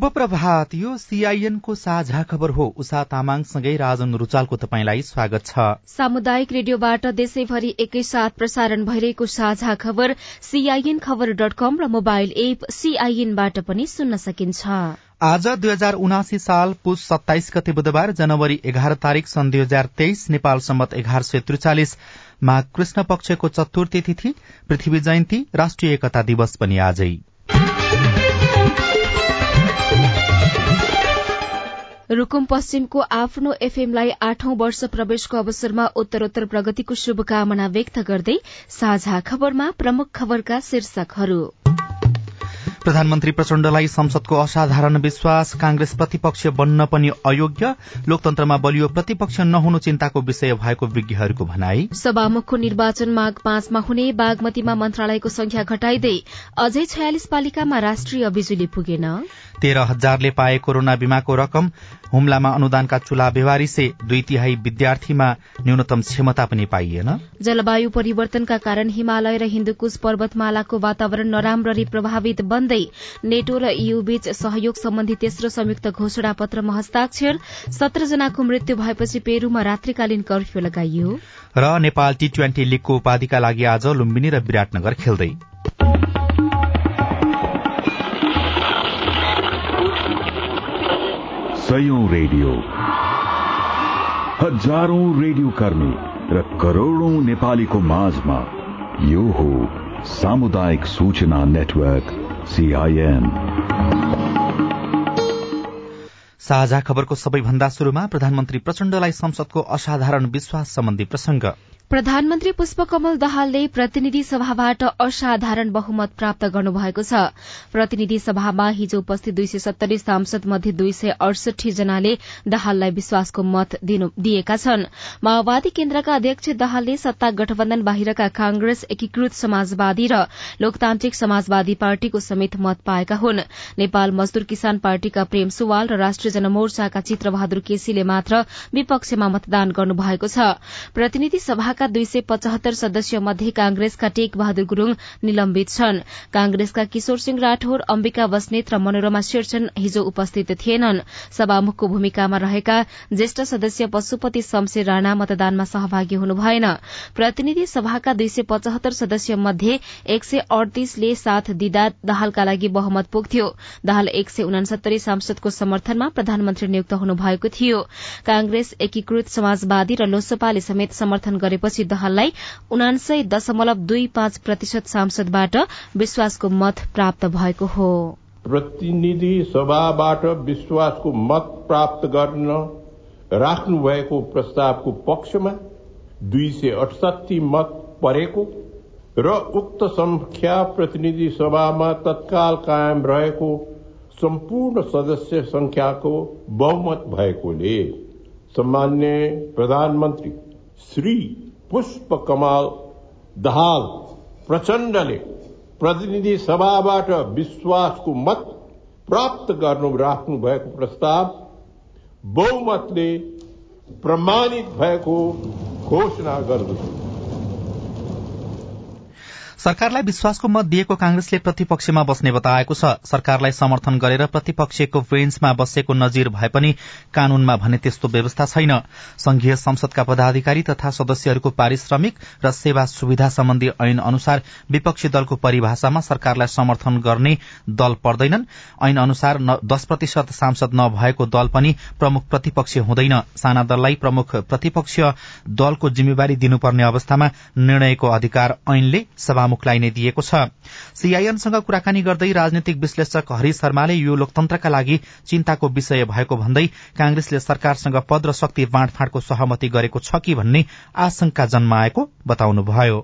शुभ प्रभात। यो सीआईएन को साझा खबर हो। उषा तामाङसँगै राजन रुचालको तपाईँलाई स्वागत छ। सामुदायिक रेडियोबाट देशैभरि एकैसाथ प्रसारण भइरहेको साझा खबर सीआईएन खबर डट कम र मोबाइल एप सीआईएनबाट पनि सुन्न सकिन्छ। आज दुई हजार उनासी साल पुष सत्ताइस गते बुधबार जनवरी एघार तारीक सन् दुई हजार तेइस नेपाल सम्मत एघार सय त्रिचालिस। माघ कृष्ण पक्षको चतुर्थी तिथि पृथ्वी जयन्ती राष्ट्रिय एकता दिवस पनि आजै। रूकुम पश्चिमको आफ्नो एफएमलाई आठौं वर्ष प्रवेशको अवसरमा उत्तरोत्तर प्रगतिको शुभकामना व्यक्त गर्दै साझा खबरमा प्रमुख खबरका शीर्षकहरू। प्रधानमन्त्री प्रचण्डलाई संसदको असाधारण विश्वास कांग्रेस प्रतिपक्ष बन्न पनि अयोग्य लोकतन्त्रमा बलियो प्रतिपक्ष नहुनु चिन्ताको विषय भएको विज्ञहरूको भनाई। सभामुखको निर्वाचन माघ पाँचमा हुने बागमतीमा मन्त्रालयको संख्या घटाइँदै अझै छयालिस पालिकामा राष्ट्रिय बिजुली पुगेन। तेह्र हजारले पाए कोरोना बीमाको रकम हुम्लामा अनुदानका चुला बेवारिसे दुई तिहाई विद्यार्थीमा न्यूनतम क्षमता पनि पाइएन। जलवायु परिवर्तनका कारण हिमालय र हिन्दुकुश पर्वतमालाको वातावरण नराम्ररी प्रभावित बन्दै नेटो र यू बीच सहयोग सम्बन्धी तेस्रो संयुक्त घोषणा पत्रमा हस्ताक्षर सत्र जनाको मृत्यु भएपछि पेरूमा रात्रिकालीन कर्फ्यू लगाइयो। र नेपाल टी ट्वेन्टी लीगको उपाधिका लागि आज लुम्बिनी र विराटनगर खेल्दै। सयौं रेडियो। हजारौं रेडियो कर्मी र करोड़ौं नेपालीको माझमा यो हो सामुदायिक सूचना नेटवर्क सीआईएन साझा खबरको सबैभन्दा शुरूमा प्रधानमन्त्री प्रचण्डलाई संसदको असाधारण विश्वास सम्बन्धी प्रसंग प्रधानमन्त्री पुष्पकमल दाहालले प्रतिनिधि सभाबाट असाधारण बहुमत प्राप्त गर्नुभएको छ। प्रतिनिधि सभामा हिजो उपस्थित दुई सय सत्तरी सांसद मध्ये दुई सय अडसठी जनाले दाहाललाई विश्वासको मत दिएका छन्। माओवादी केन्द्रका अध्यक्ष दाहालले सत्ता गठबन्धन बाहिरका कांग्रेस एकीकृत समाजवादी र लोकतान्त्रिक समाजवादी पार्टीको समेत मत पाएका हुन्। नेपाल मजदूर किसान पार्टीका प्रेम सुवाल र राष्ट्रिय जनमोर्चाका चित्रबहादुर केसीले मात्र विपक्षमा मतदान गर्नुभएको छ। प्रतिनिधि सभा सभाका दुई सय पचहत्तर सदस्य मध्ये कांग्रेसका टेक बहादुर गुरूङ निलम्बित छन्। कांग्रेसका किशोर सिंह राठौर अम्बिका बस्नेत र मनोरमा शेरचन हिजो उपस्थित थिएनन्। सभामुखको भूमिकामा रहेका ज्येष्ठ सदस्य पशुपति शमशेर राणा मतदानमा सहभागी हुनु भएन। प्रतिनिधि सभाका दुई सय पचहत्तर सदस्य मध्ये एक सय अडतीसले साथ दिँदा दाहालका लागि बहुमत पुग्थ्यो। दाहाल एक सय उनासत्तरी सांसदको समर्थनमा प्रधानमन्त्री नियुक्त हुनुभएको थियो। कांग्रेस एकीकृत समाजवादी र लोसपाले समेत समर्थन गरेपछि त्यसपछि दहाललाई उनासय दशमलव दुई पाँच प्रतिशत सांसदबाट विश्वासको मत प्राप्त भएको हो। प्रतिनिधि सभाबाट विश्वासको मत प्राप्त गर्न राख्नुभएको प्रस्तावको पक्षमा दुई सय अठसठी मत परेको र उक्त संख्या प्रतिनिधि सभामा तत्काल कायम रहेको सम्पूर्ण सदस्य संख्याको बहुमत भएकोले सम्मान्य प्रधानमन्त्री श्री पुष्प कमल दहाल प्रचण्डले प्रतिनिधि विश्वास को मत प्राप्त कर प्रस्ताव प्रस्ताव, बहुमतले प्रमाणित घोषणा गर्दछु। सरकारलाई विश्वासको मत दिएको कांग्रेसले प्रतिपक्षमा बस्ने बताएको छ। सरकारलाई समर्थन गरेर प्रतिपक्षको बेन्चमा बसेको नजिर भए पनि कानूनमा भने त्यस्तो व्यवस्था छैन। संघीय संसदका पदाधिकारी तथा सदस्यहरूको पारिश्रमिक र सेवा सुविधा सम्बन्धी ऐन अनुसार विपक्षी दलको परिभाषामा सरकारलाई समर्थन गर्ने दल पर्दैनन्। ऐन अनुसार दश प्रतिशत सांसद नभएको दल पनि प्रमुख प्रतिपक्ष हुँदैन। साना दललाई प्रमुख प्रतिपक्ष दलको जिम्मेवारी दिनुपर्ने अवस्थामा निर्णयको अधिकार ऐनले सभा सभामुखलाई नै दिएको छ। सीआईएनसँग कुराकानी गर्दै राजनीतिक विश्लेषक हरि शर्माले यो लोकतन्त्रका लागि चिन्ताको विषय भएको भन्दै कांग्रेसले सरकारसँग पद र शक्ति बाँडफाँडको सहमति गरेको छ कि भन्ने आशंका जन्माएको बताउनुभयो।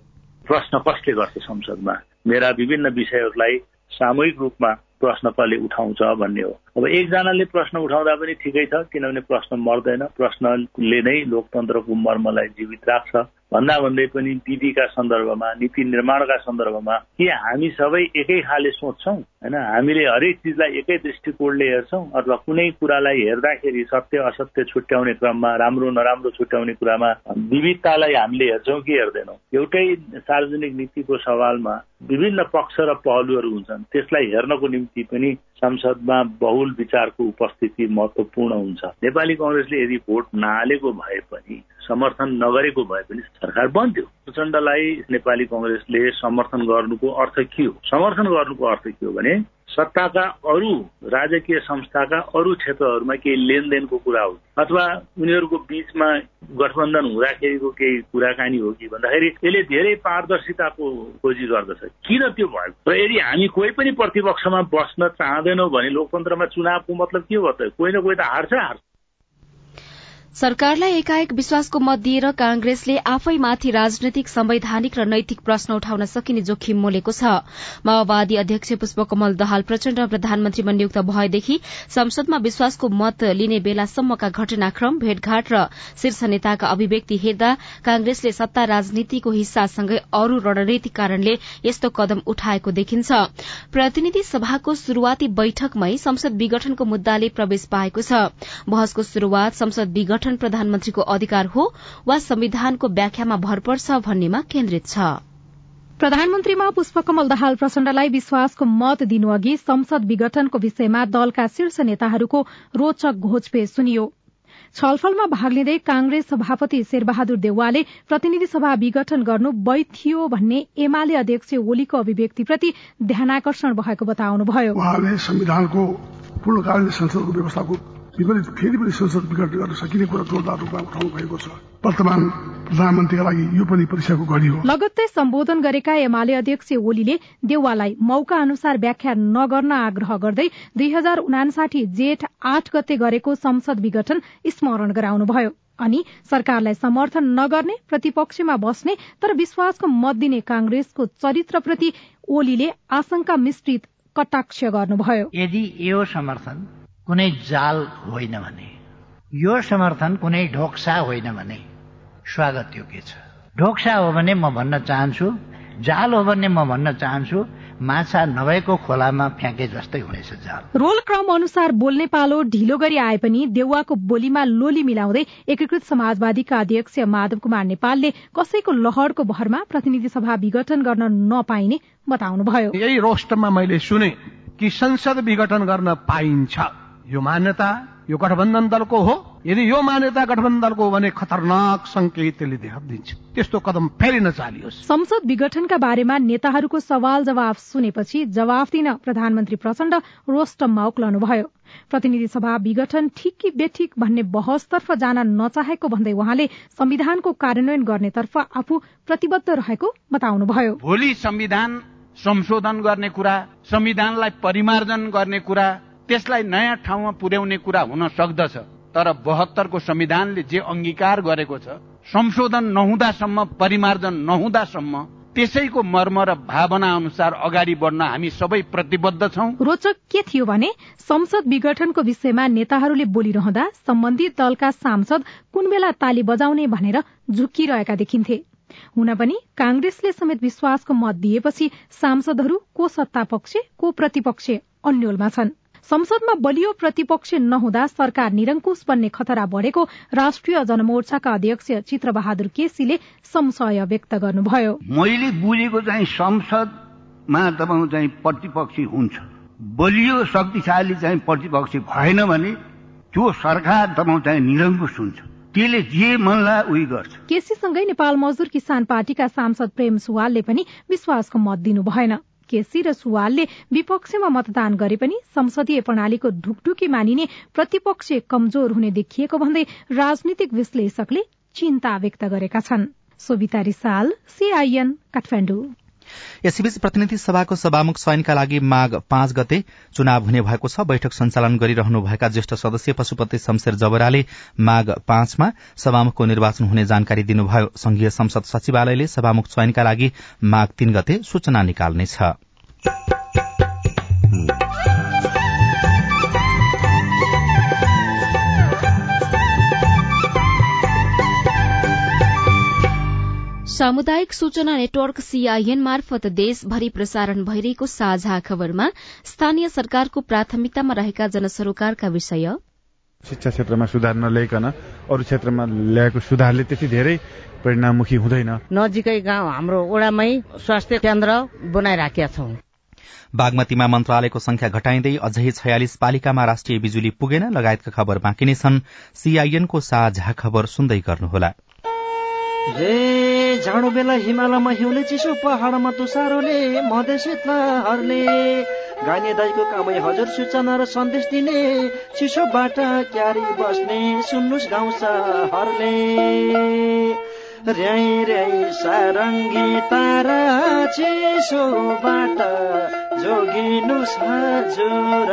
प्रश्न कसले गर्छ संसदमा? मेरा विभिन्न विषयहरूलाई सामूहिक रूपमा प्रश्न कसले उठाउँछ भन्ने हो। अब एकजनाले प्रश्न उठाउँदा पनि ठिकै छ किनभने प्रश्न मर्दैन। प्रश्नले नै लोकतन्त्रको मर्मलाई जीवित राख्छ। भन्दा भन्दै पनि विधिका सन्दर्भमा नीति निर्माणका सन्दर्भमा के हामी सबै एकै खाले सोच्छौँ होइन? हामीले हरेक चिजलाई एकै दृष्टिकोणले हेर्छौँ अथवा कुनै कुरालाई हेर्दाखेरि सत्य असत्य छुट्याउने क्रममा राम्रो नराम्रो छुट्याउने कुरामा विविधतालाई हामीले हेर्छौँ कि हेर्दैनौँ। एउटै सार्वजनिक नीतिको सवालमा विभिन्न पक्ष र पहलुहरू हुन्छन्। त्यसलाई हेर्नको निम्ति पनि संसदमा बहुल विचारको उपस्थिति महत्वपूर्ण हुन्छ। नेपाली कङ्ग्रेसले यदि भोट नहालेको भए पनि समर्थन नगरेको भए पनि सरकार बन्थ्यो। प्रचण्डलाई नेपाली कङ्ग्रेसले समर्थन गर्नुको अर्थ के हो? समर्थन गर्नुको अर्थ के हो भने सत्ताका अरू राजकीय संस्थाका अरू क्षेत्रहरूमा केही लेनदेनको कुरा हो। अथवा उनीहरूको बीचमा गठबन्धन हुँदाखेरिको केही कुराकानी हो कि भन्दाखेरि यसले धेरै पारदर्शिताको खोजी गर्दछ। किन त्यो भयो? र यदि हामी कोही पनि प्रतिपक्षमा बस्न चाहँदैनौँ भने लोकतन्त्रमा चुनावको मतलब के हो त? कोही न कोही त हार्छ हार्छ। सरकारलाई एकाएक विश्वासको मत दिएर कांग्रेसले आफैमाथि राजनैतिक संवैधानिक र नैतिक प्रश्न उठाउन सकिने जोखिम मोलेको छ। माओवादी अध्यक्ष पुष्पकमल दहाल प्रचण्ड प्रधानमन्त्रीमा नियुक्त भएदेखि संसदमा विश्वासको मत लिने बेलासम्मका घटनाक्रम भेटघाट र शीर्ष नेताका अभिव्यक्ति हेर्दा कांग्रेसले सत्ता राजनीतिको हिस्सासँगै अरू रणनीतिक कारणले यस्तो कदम उठाएको देखिन्छ। प्रतिनिधि सभाको शुरूआती बैठकमै संसद विघटनको मुद्दाले प्रवेश पाएको छ। बहसको शुरूआत संसद विघटन गठन प्रधानमन्त्रीको अधिकार हो वा संविधानको व्याख्यामा भर पर्छ भन्नेमा केन्द्रित छ। प्रधानमन्त्रीमा पुष्पकमल दाहाल प्रचण्डलाई विश्वासको मत दिनुअघि संसद विघटनको विषयमा दलका शीर्ष नेताहरूको रोचक घोचपेच सुनियो। छलफलमा भाग लिँदै कांग्रेस सभापति शेरबहादुर देउवाले प्रतिनिधि सभा विघटन गर्नु वैध थियो भन्ने एमाले अध्यक्ष ओलीको अभिव्यक्तिप्रति ध्यानकर्षण भएको बताउनुभयो। संविधानको पूर्णकालीन संसदको व्यवस्थाको विपरीत फेरि पनि संसद विघटन गर्न सकिने कुरा जोरदार रूपमा उठाउनु भएको छ। वर्तमान प्रधानमन्त्रीका लागि यो पनि परीक्षाको घडी हो। लगत्तै सम्बोधन गरेका एमाले अध्यक्ष ओलीले देउवालाई मौका अनुसार व्याख्या नगर्न आग्रह गर्दै दुई हजार उनासाठी जेठ आठ गते गरेको संसद विघटन स्मरण गराउनुभयो। अनि सरकारलाई समर्थन नगर्ने प्रतिपक्षमा बस्ने तर विश्वासको मत दिने कांग्रेसको चरित्रप्रति ओलीले आशंका मिश्रित कटाक्ष गर्नुभयो। यदि यो समर्थन कुनै जाल होइन भने यो समर्थन कुनै ढोक्सा होइन भने स्वागत योग्य छ? ढोक्सा हो भने म भन्न चाहन्छु जाल हो भने म भन्न चाहन्छु माछा नभएको खोलामा फ्याँके जस्तै हुनेछ जाल। रोल क्रम अनुसार बोल्ने पालो ढिलो गरी आए पनि देउवाको बोलीमा लोली मिलाउँदै एकीकृत समाजवादीका अध्यक्ष माधव कुमार नेपालले कसैको लहरको भरमा प्रतिनिधि सभा विघटन गर्न नपाइने बताउनुभयो। यही रोस्टमा मैले सुने कि संसद विघटन गर्न पाइन्छ। यो मान्यता यो गठबन्धन दलको हो। यदि यो मान्यता गठबन्धन दलको हो भने खतरनाक संकेत त्यसले दिन्छ। त्यस्तो कदम फेरि नचालियोस् संसद विघटनका बारेमा नेताहरूको सवाल जवाब सुनेपछि जवाफ दिन प्रधानमन्त्री प्रचण्ड रोस्टममा उक्लनुभयो। प्रतिनिधि सभा विघटन ठिक कि बेठिक भन्ने बहसतर्फ जान नचाहेको भन्दै उहाँले संविधानको कार्यान्वयन गर्नेतर्फ आफू प्रतिबद्ध रहेको बताउनुभयो। भोलि संविधान संशोधन गर्ने कुरा संविधानलाई परिमार्जन गर्ने कुरा त्यसलाई नयाँ ठाउँमा पुर्याउने कुरा हुन सक्दछ तर बहत्तरको संविधानले जे अंगीकार गरेको छ संशोधन नहुँदासम्म परिमार्जन नहुँदासम्म त्यसैको मर्म र भावना अनुसार अगाडि बढ्न हामी सबै प्रतिबद्ध छौं। रोचक के थियो भने संसद विघटनको विषयमा नेताहरूले बोलिरहँदा सम्बन्धित दलका सांसद कुन बेला ताली बजाउने भनेर झुक्किरहेका देखिन्थे। हुन पनि कांग्रेसले समेत विश्वासको मत दिएपछि सांसदहरू को सत्ता पक्ष को प्रतिपक्ष अन्यलमा छन्। संसदमा बलियो प्रतिपक्ष नहुँदा सरकार निरंकुश बन्ने खतरा बढ़ेको राष्ट्रिय जनमोर्चाका अध्यक्ष चित्रबहादुर केसीले संशय व्यक्त गर्नुभयो। मैले बुझेको चाहिँ संसदमा तपाईँ चाहिँ प्रतिपक्षी हुन्छ। बलियो शक्तिशाली चाहिँ प्रतिपक्षी भएन भने त्यो सरकार तपाईँ चाहिँ निरङ्कुश हुन्छ। त्यसले जे मनलाई उही गर्छ। केसीसँगै नेपाल मजदुर किसान पार्टीका सांसद प्रेम सुवालले पनि विश्वासको मत दिनु भएन केसी र सुवालले विपक्षमा मतदान गरे पनि संसदीय प्रणालीको ढुकढुकी मानिने प्रतिपक्ष कमजोर हुने देखिएको भन्दै राजनीतिक विश्लेषकले चिन्ता व्यक्त गरेका छन्। यसैबीच प्रतिनिधि सभाको सभामुख चयनका लागि माघ पाँच गते चुनाव हुने भएको छ। बैठक सञ्चालन गरिरहनुभएका ज्येष्ठ सदस्य पशुपति शमशेर जबराले माघ पाँचमा सभामुखको निर्वाचन हुने जानकारी दिनुभयो। संघीय संसद सचिवालयले सभामुख चयनका लागि माघ तीन गते सूचना निकाल्नेछ। सामुदायिक सूचना नेटवर्क सीआईएन मार्फत देशभरि प्रसारण भइरहेको साझा खबरमा स्थानीय सरकारको प्राथमिकतामा रहेका जनसरोकारका विषय। शिक्षा क्षेत्रमा सुधार नल्याइकन अरू क्षेत्रमा ल्याएको सुधारले त्यति धेरै परिणाममुखी हुँदैन। नजिकै गाउँ हाम्रो ओडामै स्वास्थ्य केन्द्र बनाइराखेका छौं। बागमतीमा मन्त्रालयको संख्या घटाइँदै अझै छयालिस पालिकामा राष्ट्रिय बिजुली पुगेन लगायतका खबर बाँकी नै छन्। सीआईएनको साझा खबर सुन्दै गर्नुहोला। जाडो बेला हिमालयमा हिउँले चिसो पहाडमा तुसारोले मधेसहरूले गाने दाईको कामै हजुर सूचना र सन्देश दिने चिसोबाट क्यारी बस्ने सुन्नुहोस् गाउँ सहरले। र्याई र्याई सारङ्गी तारा चिसोबाट जोगिनुहोस् हजुर।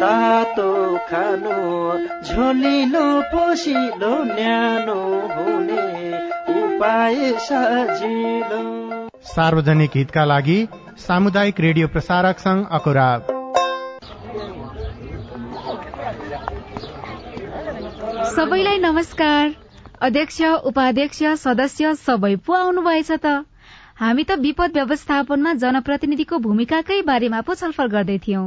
तातो खानु झोलिलो पोसिलो न्यानो हुने उपाय सजिलो। सार्वजनिक हितका लागि सामुदायिक रेडियो प्रसारक संघ अकुरा। सबैलाई नमस्कार। अध्यक्ष उपाध्यक्ष सदस्य सबै पो आउनुभएछ त? हामी त विपद व्यवस्थापनमा जनप्रतिनिधिको भूमिकाकै बारेमा पो छलफल गर्दै थियौं।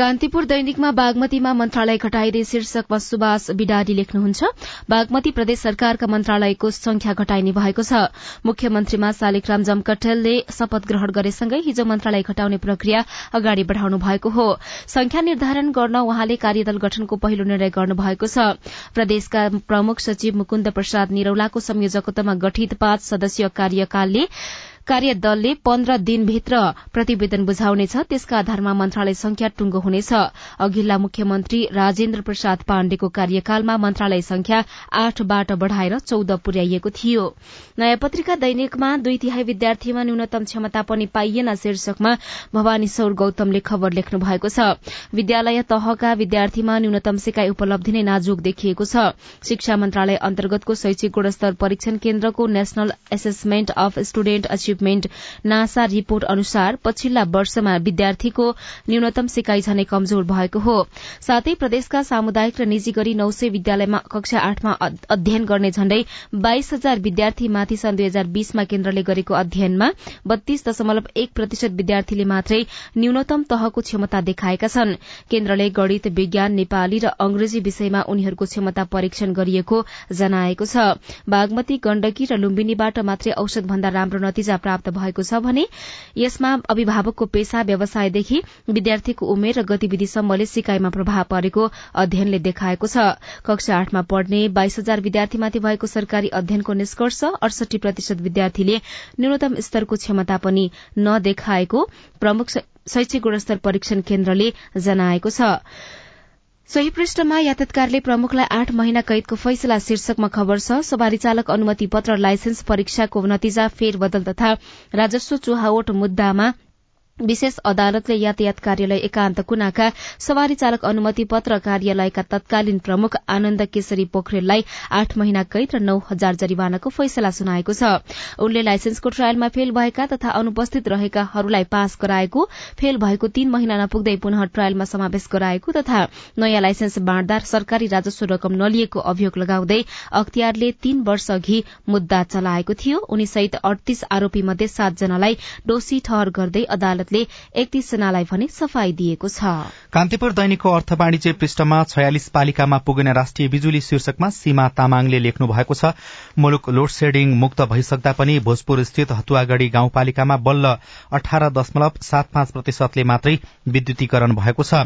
कान्तिपुर दैनिकमा बागमतीमा मन्त्रालय घटाइने शीर्षकमा सुभाष बिडारी लेख्नुहुन्छ बागमती प्रदेश सरकारका मन्त्रालयको संख्या घटाइने भएको छ। मुख्यमन्त्रीमा शालिग्राम जमकटेलले शपथ ग्रहण गरेसँगै हिजो मन्त्रालय घटाउने प्रक्रिया अगाडि बढ़ाउनु भएको हो। संख्या निर्धारण गर्न उहाँले कार्यदल गठनको पहिलो निर्णय गर्नुभएको छ। प्रदेशका प्रमुख सचिव मुकुन्द प्रसाद निरौलाको संयोजकत्वमा गठित पाँच सदस्यीय कार्यकालले कार्यदलले पन्ध्र दिनभित्र प्रतिवेदन बुझाउनेछ। त्यसका आधारमा मन्त्रालय संख्या टुंगो हुनेछ। अघिल्ला मुख्यमन्त्री राजेन्द्र प्रसाद पाण्डेको कार्यकालमा मन्त्रालय संख्या आठबाट बढ़ाएर चौध पुर्याइएको थियो। नयाँ पत्रिका दैनिकमा दुई तिहाई विद्यार्थीमा न्यूनतम क्षमता पनि पाइएन शीर्षकमा भवानी सौर गौतमले खबर लेख्नु भएको छ। विद्यालय तहका विद्यार्थीमा न्यूनतम सिकाई उपलब्धि नै नाजुक देखिएको छ। शिक्षा मन्त्रालय अन्तर्गतको शैक्षिक गुणस्तर परीक्षण केन्द्रको national assessment of student achievement NASA report अनुसार पछिल्ला वर्षमा विद्यार्थीको न्यूनतम सिकाई झनै कमजोर भएको हो। साथै प्रदेशका सामुदायिक र निजी गरी नौ सय विद्यालयमा कक्षा आठमा अध्ययन गर्ने झण्डै बाइस हजार विद्यार्थीमाथि सन् दुई हजार बीसमा केन्द्रले गरेको अध्ययनमा बत्तीस दशमलव एक प्रतिशत विद्यार्थीले मात्रै न्यूनतम तहको क्षमता देखाएका छन्। केन्द्रले गणित विज्ञान नेपाली र अंग्रेजी विषयमा उनीहरूको क्षमता परीक्षण गरिएको जनाएको छ। बागमती गण्डकी र लुम्बिनीबाट मात्रै औषध भन्दा राम्रो नतिजा प्राप्त भएको छ भने यसमा अभिभावकको पेशा व्यवसायदेखि विद्यार्थीको उमेर र गतिविधिसम्मले सिकाइमा प्रभाव परेको अध्ययनले देखाएको छ। कक्षा आठमा पढ़ने बाइस हजार विद्यार्थीमाथि भएको सरकारी अध्ययनको निष्कर्ष अडसठी प्रतिशत विद्यार्थीले न्यूनतम स्तरको क्षमता पनि नदेखाएको प्रमुख शैक्षिक गुणस्तर परीक्षण केन्द्रले जनाएको छ। सोही पृष्ठमा यातायातकारले प्रमुखलाई आठ महिना कैदको फैसला शीर्षकमा खबर छ। सवारी चालक अनुमति पत्र लाइसेन्स परीक्षाको नतिजा फेरबदल तथा राजस्व चुहावट मुद्दामा विशेष अदालतले यातायात कार्यालय एकान्त कुनाका सवारी चालक अनुमति पत्र कार्यालयका तत्कालीन प्रमुख आनन्द केशरी पोखरेललाई आठ महिना कैद र नौ हजार जरिवानाको फैसला सुनाएको छ। उनले लाइसेन्सको ट्रायलमा फेल भएका तथा अनुपस्थित रहेकाहरूलाई पास गराएको फेल भएको तीन महिना नपुग्दै पुनः ट्रायलमा समावेश गराएको तथा नयाँ लाइसेन्स बाँड्दा सरकारी राजस्व रकम नलिएको अभियोग लगाउँदै अख्तियारले तीन वर्ष अघि मुद्दा चलाएको थियो। उनीसहित अडतीस आरोपी मध्ये सातजनालाई दोषी ठहर गर्दै अदालत अदालतले एकतीस जनालाई भने सफाई दिएको छ। कान्तिपुर दैनिकको अर्थ वाणिज्य पृष्ठमा छयालिस पालिकामा पुगेन राष्ट्रिय बिजुली शीर्षकमा सीमा तामाङले लेख्नु भएको छ मुलुक लोड शेडिङ मुक्त भइसक्दा पनि भोजपुर स्थित हतुवागढ़ी गाउँपालिकामा बल्ल अठार दशमलव सात पाँच प्रतिशतले मात्रै विद्युतीकरण भएको छ।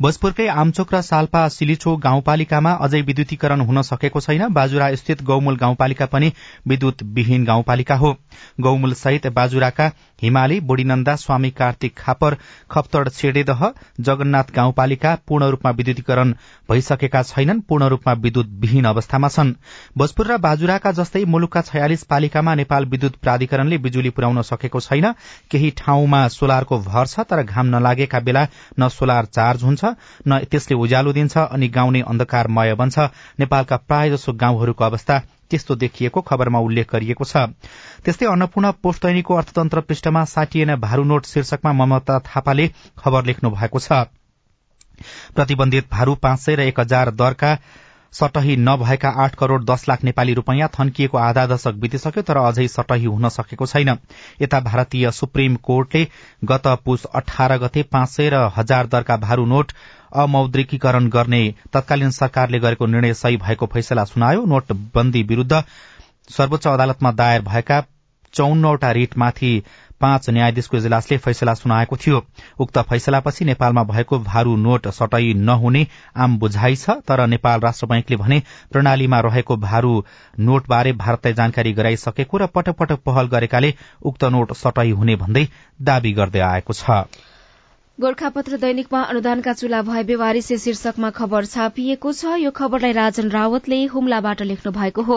भोजपुरकै आमचोक र साल्पा सिलिचो गाउँपालिकामा अझै विद्युतीकरण हुन सकेको छैन। बाजुरा स्थित गौमूल गाउँपालिका पनि विद्युत विहीन गाउँपालिका हो। गौमूल सहित बाजुराका हिमाली बुढीनन्दा स्वामी कार्तिक खापर खप्तड छेडेदह जगन्नाथ गाउँपालिका पूर्ण रूपमा विद्युतीकरण भइसकेका छैनन् पूर्ण रूपमा विद्युत विहीन अवस्थामा छन्। भोजपुर र बाजुराका जस्तै मुलुकका छयालिस पालिकामा नेपाल विद्युत प्राधिकरणले बिजुली पुर्याउन सकेको छैन। केही ठाउँमा सोलरको भर छ तर घाम नलागेका बेला न सोलर चार्ज हुन्छ न त्यसले उज्यालो दिन्छ अनि गाउँ नै अन्धकारमय बन्छ। नेपालका प्रायजसो गाउँहरूको अवस्था त्यस्तो देखिएको खबरमा उल्लेख गरिएको छ। त्यस्तै अन्नपूर्ण पोस्ट दैनिकको अर्थतन्त्र पृष्ठमा साटिएन भारू नोट शीर्षकमा ममता थापाले खबर लेख्नु भएको छ। प्रतिबन्धित भारू पाँच सय र एक हजार दरका सटही नभएका आठ करोड़ दस लाख नेपाली रूपियाँ थन्किएको आधा दशक बितिसक्यो तर अझै सटही हुन सकेको छैन। यता भारतीय सुप्रिम कोर्टले गत पुष अठार गते पाँच सय र हजार दरका भारू नोट अमौद्रिकीकरण गर्ने तत्कालीन सरकारले गरेको निर्णय सही भएको फैसला सुनायो। नोटबन्दी विरूद्ध सर्वोच्च अदालतमा दायर भएका चौन्नवटा रिटमाथि पाँच न्यायाधीशको इजलासले फैसला सुनाएको थियो। उक्त फैसलापछि नेपालमा भएको भारू नोट सटै नहुने आम बुझाइ छ तर नेपाल राष्ट्र बैंकले भने प्रणालीमा रहेको भारू नोटबारे भारतलाई जानकारी गराइसकेको र पटक पटक पहल गरेकाले उक्त नोट सटै हुने भन्दै दावी गर्दै आएको छ। गोर्खापत्र दैनिकमा अनुदानका चूल्हा भए बेवारिसे शीर्षकमा खबर छापिएको छ। यो खबरलाई राजन रावतले हुम्लाबाट लेख्नु भएको हो।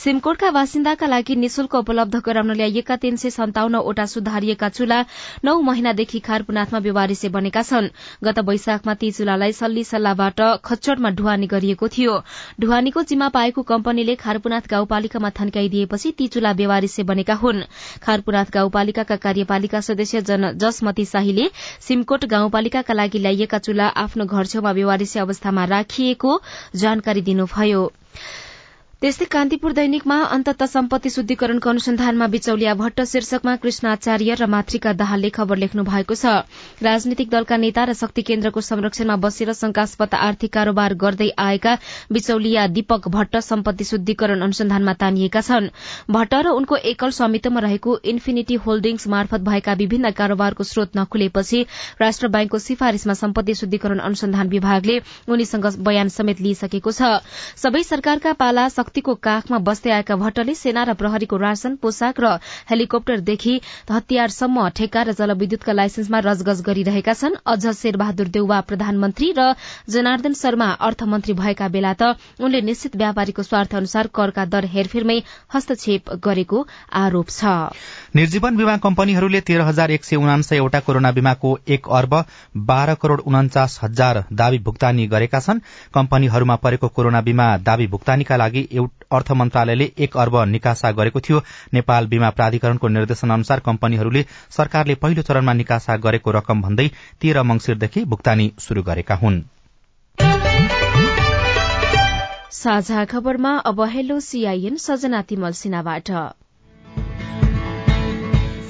सिमकोटका बासिन्दाका लागि निशुल्क उपलब्ध गराउन ल्याइएका तीन सय सन्ताउन्नवटा सुधारिएका चूल्हा नौ महिनादेखि खारपुनाथमा बेवारिसे बनेका छन्। गत वैशाखमा ती चूल्हालाई सल्ली सल्लाहबाट खच्चडमा ढुवानी गरिएको थियो। ढुवानीको जिम्मा पाएको कम्पनीले खारपुनाथ गाउँपालिकामा थन्काइदिएपछि ती चूल्हा बेवारिसे बनेका हुन्। खारपुनाथ गाउँपालिकाका कार्यपालिका सदस्य जसमती शाहीले सिमकोट कोट गाउँपालिकाका लागि ल्याइएका चूल्हा आफ्नो घर छेउमा बेवारिसे अवस्थामा राखिएको जानकारी दिनुभयो। त्यस्तै कान्तिपुर दैनिकमा अन्तत सम्पत्ति शुद्धिकरणको अनुसन्धानमा बिचौलिया भट्ट शीर्षकमा कृष्णाचार्य र मातृका दाहालले खबर लेख्नु भएको छ। राजनीतिक दलका नेता र शक्ति केन्द्रको संरक्षणमा बसेर शंकास्पद आर्थिक कारोबार गर्दै आएका बिचौलिया दीपक भट्ट सम्पत्ति शुद्धिकरण अनुसन्धानमा तानिएका छन्। भट्ट र उनको एकल स्वामित्वमा रहेको इन्फिनिटी होल्डिंग्स मार्फत भएका विभिन्न कारोबारको स्रोत नखुलेपछि राष्ट्र बैंकको सिफारिशमा सम्पत्ति शुद्धिकरण अनुसन्धान विभागले उनीसँग बयान समेत लिइसकेको छ। सबै सरकारका पाला बस्तीको काखमा बस्दै आएका भट्टले सेना र प्रहरीको राशन पोसाक र हेलिकप्टरदेखि हतियारसम्म ठेक्का र जलविद्युतका लाइसेन्समा रजगज गरिरहेका छन्। अझ शेरबहादुर देउवा प्रधानमन्त्री र जनार्दन शर्मा अर्थमन्त्री भएका बेला त उनले निश्चित व्यापारीको स्वार्थ अनुसार करका दर हेरफेरमै हस्तक्षेप गरेको आरोप छ। निर्जीवन बीमा कम्पनीहरूले तेह्र हजार एक सय उनासयवटा कोरोना बीमाको एक अर्ब बाह्र करोड़ उन्चास हजार दावी भुक्तानी गरेका छन्। कम्पनीहरूमा परेको कोरोना बीमा दावी भुक्तानीका लागि अर्थ मन्त्रालयले एक अर्ब निकासा गरेको थियो। नेपाल बीमा प्राधिकरणको निर्देशन अनुसार कम्पनीहरूले सरकारले पहिलो चरणमा निकासा गरेको रकम भन्दै तेह्र मंगिरदेखि भुक्तानी शुरू गरेका हुन्। साझा खबरमा अब हेलो सीआईएन सजना तिमल सिन्हाबाट।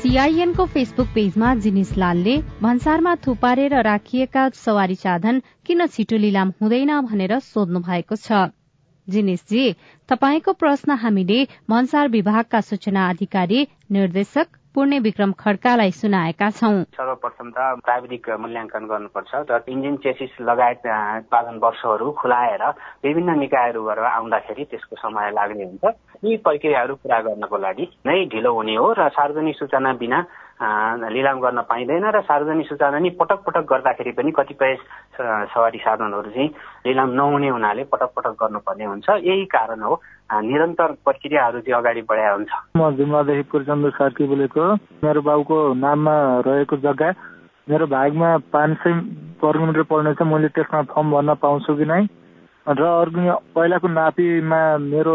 सीआईएनको फेसबुक पेजमा जिनिस लालले भन्सारमा थुपारेर राखिएका सवारी साधन किन छिटो लिलाम हुँदैन भनेर सोध्नु भएको छ। जिनिसजी तपाईँको प्रश्न हामीले भन्सार विभागका सूचना अधिकारी निर्देशक पुण्य विक्रम खड्कालाई सुनाएका छौं। सर्वप्रथम त प्राविधिक मूल्याङ्कन गर्नुपर्छ र इन्जिन चेसिस लगायत उत्पादन वर्षहरू खुलाएर विभिन्न निकायहरूबाट आउँदाखेरि त्यसको समय लाग्ने हुन्छ। यी प्रक्रियाहरू पूरा गर्नको लागि नै ढिलो हुने हो र सार्वजनिक सूचना बिना लिलाम गर्न पाइँदैन र सार्वजनिक सूचना नि पटक पटक गर्दाखेरि पनि कतिपय सवारी साधनहरू चाहिँ लिलाम नहुने हुनाले पटक पटक गर्नुपर्ने हुन्छ। यही कारण हो निरन्तर प्रक्रियाहरू चाहिँ अगाडि बढाए हुन्छ म जुम्लादेखि पूर्णचन्द्र सार्की बोलेको मेरो बाउको नाममा रहेको जग्गा मेरो भागमा पाँच सय वर्ग मिटर पर्ने छ मैले त्यसमा फर्म भर्न पाउँछु कि नै? र अर्को पहिलाको नापीमा मेरो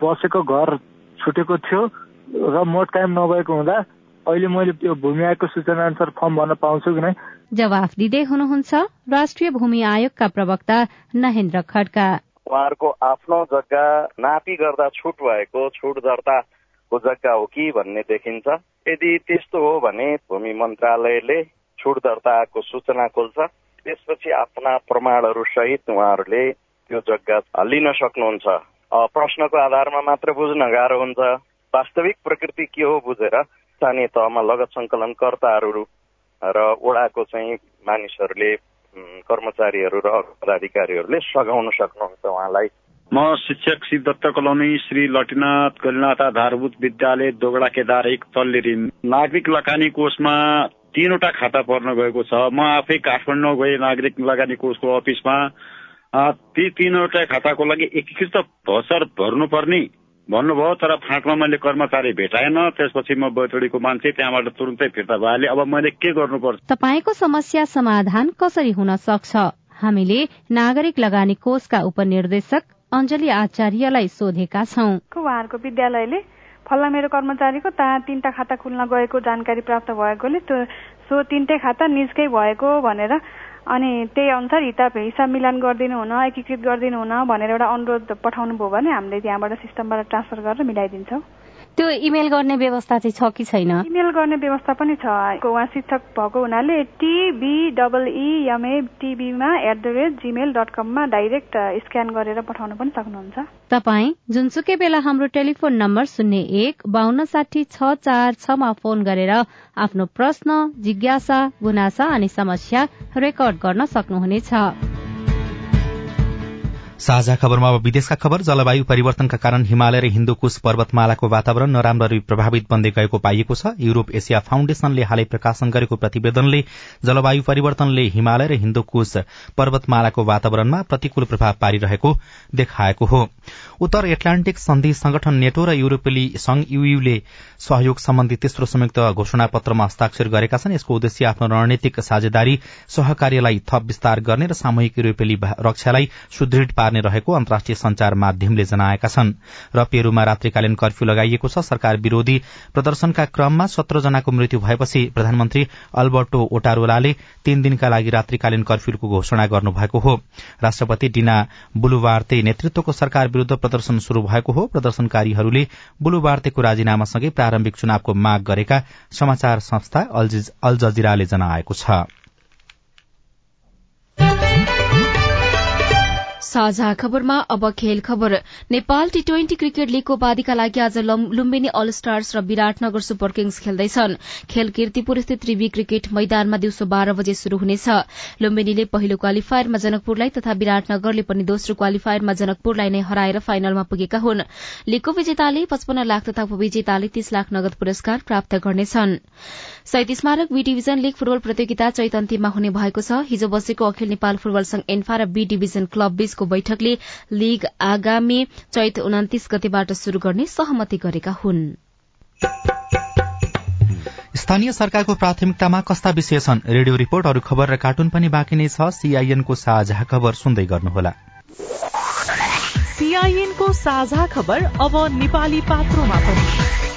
बसेको घर छुटेको थियो र मोट कायम नभएको हुँदा अहिले मैले त्यो भूमि आयोगको सूचना अनुसार फर्म भर्न पाउँछु कि नै? जवाफ दिँदै हुनुहुन्छ राष्ट्रिय भूमि आयोगका प्रवक्ता नहेन्द्र खड्का। उहाँहरूको आफ्नो जग्गा नापी गर्दा छुट भएको छुट दर्ताको जग्गा हो कि भन्ने देखिन्छ। यदि त्यस्तो हो भने भूमि मन्त्रालयले छुट दर्ताको सूचना खोल्छ। त्यसपछि आफ्ना प्रमाणहरू सहित उहाँहरूले त्यो जग्गा लिन सक्नुहुन्छ। प्रश्नको आधारमा मात्र बुझ्न गाह्रो हुन्छ। वास्तविक प्रकृति के हो बुझेर स्थानीय तहमा लगत सङ्कलनकर्ताहरू र ओडाको चाहिँ मानिसहरूले कर्मचारीहरू र पदाधिकारीहरूले सघाउन सक्नुहुन्छ उहाँलाई। म शिक्षक सिद्धत्त कलोनी श्री लटिनाथ गलिनाथ आधारभूत विद्यालय दोगडा केदार एक तल्लेरी नागरिक लगानी कोषमा तीनवटा खाता पर्न गएको छ। म आफै काठमाडौँ गएँ नागरिक लगानी कोषको अफिसमा। ती तीनवटा खाताको लागि एकीकृत भसर भर्नुपर्ने। भन्नुभयो तर फाँटमा मैले कर्मचारी भेटाएन त्यसपछि म बैतडीको मान्छे त्यहाँबाट तुरुन्तै फिर्ता भइहालेँ अब मैले के गर्नुपर्छ? तपाईँको समस्या समाधान कसरी हुन सक्छ? हामीले नागरिक लगानी कोषका उपनिर्देशक अञ्जली आचार्यलाई सोधेका छौं। उहाँहरूको विद्यालयले फल्ला मेरो कर्मचारीको ता तीनटा खाता खुल्न गएको जानकारी प्राप्त भएकोले त्यो सो तिनटै खाता निजकै भएको भनेर अनि त्यही अनुसार हिसाब हिसाब मिलान गरिदिनु हुन एकीकृत गरिदिनु हुन भनेर एउटा अनुरोध पठाउनु भयो भने हामीले त्यहाँबाट सिस्टमबाट ट्रान्सफर गरेर मिलाइदिन्छौँ। त्यो इमेल गर्ने व्यवस्था चाहिँ छ कि छैन? इमेल गर्ने व्यवस्था पनि छ। उहाँ शिक्षक भएको हुनाले TB double EMA टिबीमा at the rate Gmail dot कममा डाइरेक्ट स्क्यान गरेर पठाउन पनि सक्नुहुन्छ। तपाईँ जुनसुकै बेला हाम्रो टेलिफोन नम्बर शून्य एक बान्न साठी छ चार छमा फोन गरेर आफ्नो प्रश्न जिज्ञासा गुनासा अनि समस्या रेकर्ड गर्न सक्नुहुनेछ। साझा खबरमा अब विदेशका खबर जलवायु परिवर्तनका कारण हिमालय र हिन्दुकुश पर्वतमालाको वातावरण नराम्ररी प्रभावित बन्दै गएको पाइएको छ। युरोप एसिया फाउण्डेशनले हालै प्रकाशन गरेको प्रतिवेदनले जलवायु परिवर्तनले हिमालय र हिन्दुकुश पर्वतमालाको वातावरणमा प्रतिकूल प्रभाव पारिरहेको देखाएको हो। उत्तर एटलान्टिक सन्धि संगठन नेटो र युरोपेली संघ यूयूले सहयोग सम्बन्धी तेस्रो संयुक्त घोषणा पत्रमा हस्ताक्षर गरेका छन्। यसको उद्देश्य आफ्नो रणनीतिक साझेदारी सहकार्यलाई थप विस्तार गर्ने र सामूहिक युरोपेली रक्षालाई सुदृढ पार्ने रहेको अन्तर्राष्ट्रिय संचार माध्यमले जनाएका छन्। र पेरूमा रात्रिकालीन कर्फ्यू लगाइएको छ। सरकार विरोधी प्रदर्शनका क्रममा सत्र जनाको मृत्यु भएपछि प्रधानमन्त्री अल्बर्टो ओटारोलाले तीन दिनका लागि रात्रिकालीन कर्फ्यूको घोषणा गर्नुभएको हो। राष्ट्रपति डिना बुलुवार्ते नेतृत्वको सरकार विरूद्ध प्रदर्शन शुरू भएको हो। प्रदर्शनकारीहरूले बुलुवार्तेको राजीनामासँगै प्रारम्भिक चुनावको माग गरेका समाचार संस्था अल जजिराले जनाएको छ। साझा खबरमा अब खेल खबर। नेपाल टी ट्वेन्टी क्रिकेट लीगको उपाधिका लागि आज लुम्बिनी अल स्टार्स र विराटनगर सुपर किङ्स खेल्दैछन्। खेल किर्तिपुर स्थित त्रिवी क्रिकेट मैदानमा दिउँसो बाह्र बजे शुरू हुनेछ। लुम्बिनीले पहिलो क्वालिफायरमा जनकपुरलाई तथा विराटनगरले पनि दोस्रो क्वालिफायरमा जनकपुरलाई नै हराएर फाइनलमा पुगेका हुन्। लीगको विजेताले पचपन्न लाख तथा उपविजेताले तीस लाख नगद पुरस्कार प्राप्त गर्नेछन्। सैत स्मारक बी डिभिजन लीग फुटबल प्रतियोगिता चैत अन्तिममा हुने भएको छ। हिजो बसेको अखिल नेपाल फुटबल संघ एन्फा र बी डिभिजन क्लब बीचको बैठकले लीग आगामी चैत उन्तिस गतेबाट शुरू गर्ने सहमति गरेका हुन्। स्थानीय सरकारको प्राथमिकतामा कस्ता विषय छन् रेडियो रिपोर्ट अरू खबर र कार्टुन पनि बाँकी नै छ। सीआईएनको साझा खबर सुन्दै गर्नुहोला। सीआईएनको साझा खबर अब नेपाली पात्रोमा पनि।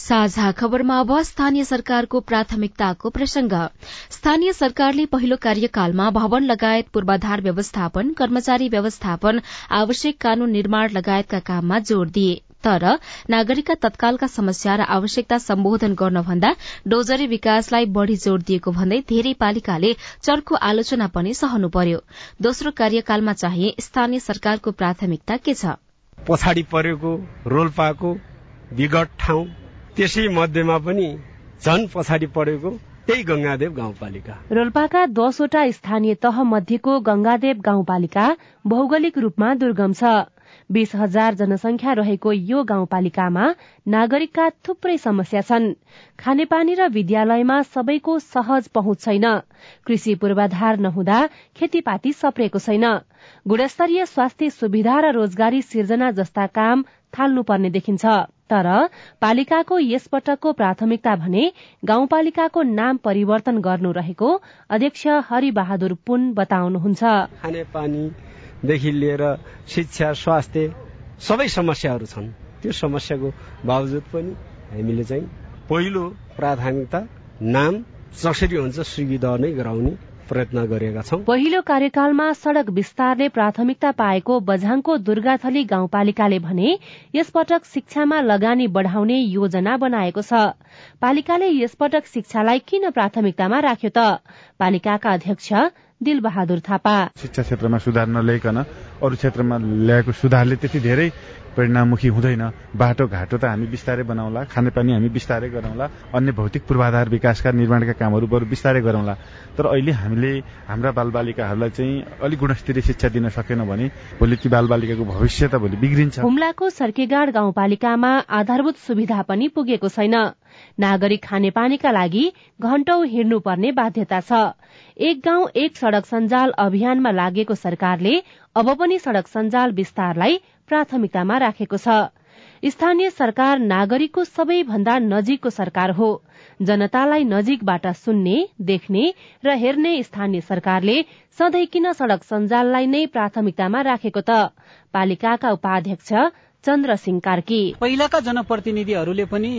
साझा खबरमा अब स्थानीय सरकारको प्राथमिकताको प्रसंग। स्थानीय सरकारले पहिलो कार्यकालमा भवन लगायत पूर्वाधार व्यवस्थापन कर्मचारी व्यवस्थापन आवश्यक कानून निर्माण लगायतका काममा जोड़ दिए। तर नागरिकका तत्कालका समस्या र आवश्यकता सम्बोधन गर्नभन्दा डोजरी विकासलाई बढ़ी जोड़ दिएको भन्दै धेरै पालिकाले चर्को आलोचना पनि सहनु पर्यो। दोस्रो कार्यकालमा चाहिँ स्थानीय सरकारको प्राथमिकता के छ? पछाडि परेको रोल्पाको विगत ठाउँ त्यसै मध्येमा पनि झन पछाडि परेको त्यही गंगादेव गाउँपालिका। रोल्पाका दसवटा स्थानीय तह मध्येको गंगादेव गाउँपालिका भौगोलिक रूपमा दुर्गम छ। बीस हजार जनसंख्या रहेको यो गाउँपालिकामा नागरिकका थुप्रै समस्या छन्। खानेपानी र विद्यालयमा सबैको सहज पहुँच छैन। कृषि पूर्वाधार नहुँदा खेतीपाती सप्रेको छैन। गुणस्तरीय स्वास्थ्य सुविधा र रोजगारी सिर्जना जस्ता काम थाल्नुपर्ने देखिन्छ। तर पालिकाको यसपटकको प्राथमिकता भने गाउँपालिकाको नाम परिवर्तन गर्नु रहेको अध्यक्ष हरिबहादुर पुन बताउनुहुन्छ। खानेपानीदेखि लिएर शिक्षा स्वास्थ्य सबै समस्याहरू छन्। त्यो समस्याको बावजुद पनि हामीले चाहिँ पहिलो प्राथमिकता नाम जसरी हुन्छ सुविधा नै गराउने प्रयत्न गरेका छौं। पहिलो कार्यकालमा सड़क विस्तारले प्राथमिकता पाएको बझाङको दुर्गाथली गाउँपालिकाले भने यसपटक शिक्षामा लगानी बढ़ाउने योजना बनाएको छ। पालिकाले यसपटक शिक्षालाई किन प्राथमिकतामा राख्यो त? पालिकाका अध्यक्ष दिल बहादुर थापा। शिक्षा क्षेत्रमा सुधार नल्याइकन अरू क्षेत्रमा ल्याएको सुधारले त्यति धेरै परिणाममुखी हुँदैन। बाटो घाटो त हामी बिस्तारै बनाउला खानेपानी हामी बिस्तारै गरौँला अन्य भौतिक पूर्वाधार विकासका निर्माणका कामहरू बरु बिस्तारै गरौँला तर अहिले हामीले हाम्रा बालबालिकाहरूलाई चाहिँ अलिक गुणस्तरीय शिक्षा दिन सकेनौँ भने भोलि ती बालबालिकाको भविष्य त भोलि बिग्रिन्छ। हुम्लाको सर्केगाड गाउँपालिकामा आधारभूत सुविधा पनि पुगेको छैन। नागरिक खानेपानीका लागि घण्टौं हिँड्नुपर्ने बाध्यता छ। एक गाउँ एक सड़क सञ्जाल अभियानमा लागेको सरकारले अब पनि सड़क सञ्जाल विस्तारलाई प्राथमिकतामा राखेको छ। स्थानीय सरकार नागरिकको सबैभन्दा नजिकको सरकार हो। जनतालाई नजिकबाट सुन्ने देख्ने र हेर्ने स्थानीय सरकारले सधैँ किन सड़क सञ्जाललाई नै प्राथमिकतामा राखेको त? पालिकाका उपाध्यक्ष चन्द्र सिंह कार्की। पहिलाका जनप्रतिनिधिहरूले पनि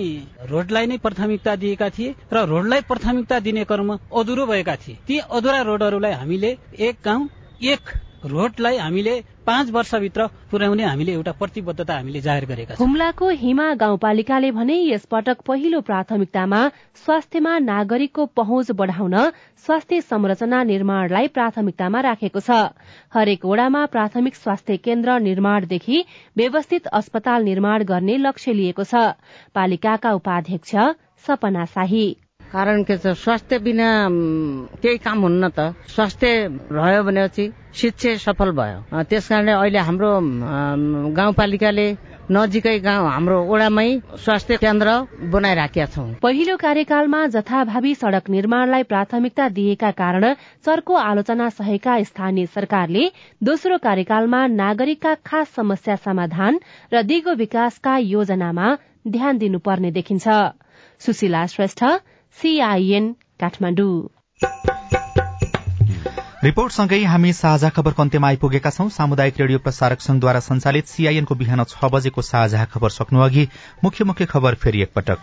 रोडलाई नै प्राथमिकता दिएका थिए र रोडलाई प्राथमिकता दिने क्रम अधुरो भएका थिए। ती अधुरा रोडहरूलाई हामीले एक गाउँ एक रोडलाई हामीले पाँच वर्षभित्र पुर्याउने हामीले एउटा प्रतिबद्धता हामीले जाहेर गरेका छौँ। हुम्लाको हिमा गाउँपालिकाले भने यसपटक पहिलो प्राथमिकतामा स्वास्थ्यमा नागरिकको पहुँच बढ़ाउन स्वास्थ्य संरचना निर्माणलाई प्राथमिकतामा राखेको छ। हरेक वडामा प्राथमिक स्वास्थ्य केन्द्र निर्माणदेखि व्यवस्थित अस्पताल निर्माण गर्ने लक्ष्य लिएको छ। पालिकाका उपाध्यक्ष सपना शाही। कारण के छ स्वास्थ्य बिना केही काम हुन्न त स्वास्थ्य रह्यो भनेपछि शिक्षा सफल भयो। त्यस कारणले अहिले हाम्रो गाउँपालिकाले नजिकै गाउँ हाम्रो ओडामै स्वास्थ्य केन्द्र बनाइराखेका छौँ। पहिलो कार्यकालमा जथाभावी सड़क निर्माणलाई प्राथमिकता दिएका कारण चर्को आलोचना सहेका स्थानीय सरकारले दोस्रो कार्यकालमा नागरिकका खास समस्या समाधान र दिगो विकासका योजनामा ध्यान दिनुपर्ने देखिन्छ। सुशीला श्रेष्ठ सीआईएन काठमाडौँ रिपोर्टसँगै हामी साझा खबरको अन्त्यमा आइपुगेका छौं। सामुदायिक रेडियो प्रसारक संघद्वारा संचालित सीआईएनको बिहान छ बजेको साझा खबर सक्नु अघि मुख्य मुख्य खबर फेरि एकपटक।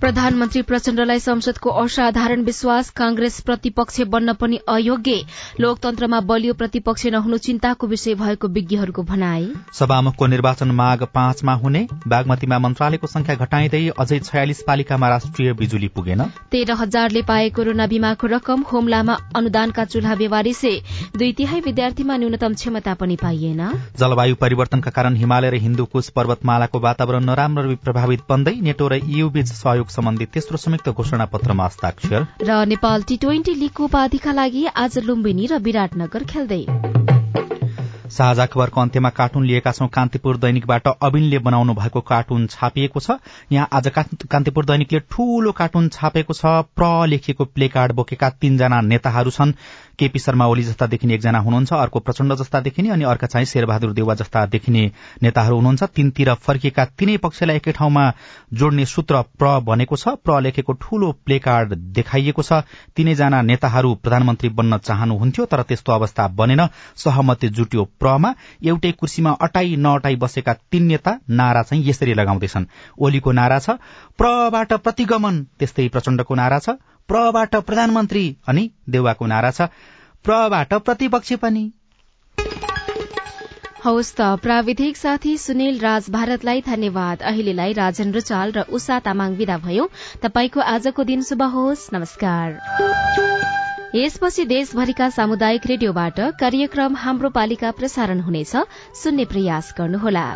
प्रधानमन्त्री प्रचण्डलाई संसदको असाधारण विश्वास कांग्रेस प्रतिपक्ष बन्न पनि अयोग्य। लोकतन्त्रमा बलियो प्रतिपक्ष नहुनु चिन्ताको विषय भएको विज्ञहरूको भनाई। सभामुखको निर्वाचन माघ पाँचमा हुने। बागमतीमा मन्त्रालयको संख्या घटाइँदै अझै छयालिस पालिकामा राष्ट्रिय बिजुली पुगेन। तेह्र हजारले पाए कोरोना बीमाको रकम होमलामा अनुदानका चूल्हा व्यवहारिस दुई तिहाई विद्यार्थीमा न्यूनतम क्षमता पनि पाइएन। जलवायु परिवर्तनका कारण हिमालय र हिन्दुकुश पर्वतमालाको वातावरण नराम्रो प्रभावित बन्दै नेटो र बीच सहयोग सम्बन्धी तेस्रो संयुक्त घोषणा पत्रमा हस्ताक्षर। र नेपाल टी ट्वेन्टी लीगको उपाधिका लागि आज लुम्बिनी र विराटनगर खेल्दै। साझा खबरको अन्त्यमा कार्टुन लिएका छौं कान्तिपुर दैनिकबाट अबिनले बनाउनु भएको कार्टुन छापिएको छ। यहाँ आज कान्तिपुर दैनिकले ठूलो कार्टुन छापेको छ। प्र लेखिएको प्ले कार्ड बोकेका तीनजना नेताहरू छन्। केपी शर्मा ओली जस्ता देखिने एकजना हुनुहुन्छ अर्को प्रचण्ड जस्ता देखिने अनि अर्का चाहिँ शेरबहादुर देउवा जस्ता देखिने नेताहरू हुनुहुन्छ। तीनतिर फर्किएका तीनै पक्षलाई एकै ठाउँमा जोड्ने सूत्र प्र भनेको छ। प्र लेखेको ठूलो प्ले कार्ड देखाइएको छ। तीनैजना नेताहरू प्रधानमन्त्री बन्न चाहनुहुन्थ्यो तर त्यस्तो अवस्था बनेन। सहमति जुट्यो प्रमा। एउटै कुर्सीमा अटाई नअटाई बसेका तीन नेता नारा चाहिँ यसरी लगाउँदैछन्। ओलीको नारा छ। प्रबाट प्रतिगमन त्यस्तै प्रचण्डको नारा छ। प्रबाट प्रधानमन्त्री अनि देउवाको नारा छ। प्रबाट प्रतिपक्ष पनि। हवस् त प्राविधिक साथी सुनिल राज भारतलाई धन्यवाद। अहिलेलाई राजेन्द्र चाल र उषा तामाङ विदा भयो। तपाईँको आजको दिन शुभ होस्। नमस्कार। यसपछि देशभरिका सामुदायिक रेडियोबाट कार्यक्रम हाम्रो पालिका प्रसारण हुनेछ। सुन्ने प्रयास गर्नुहोला।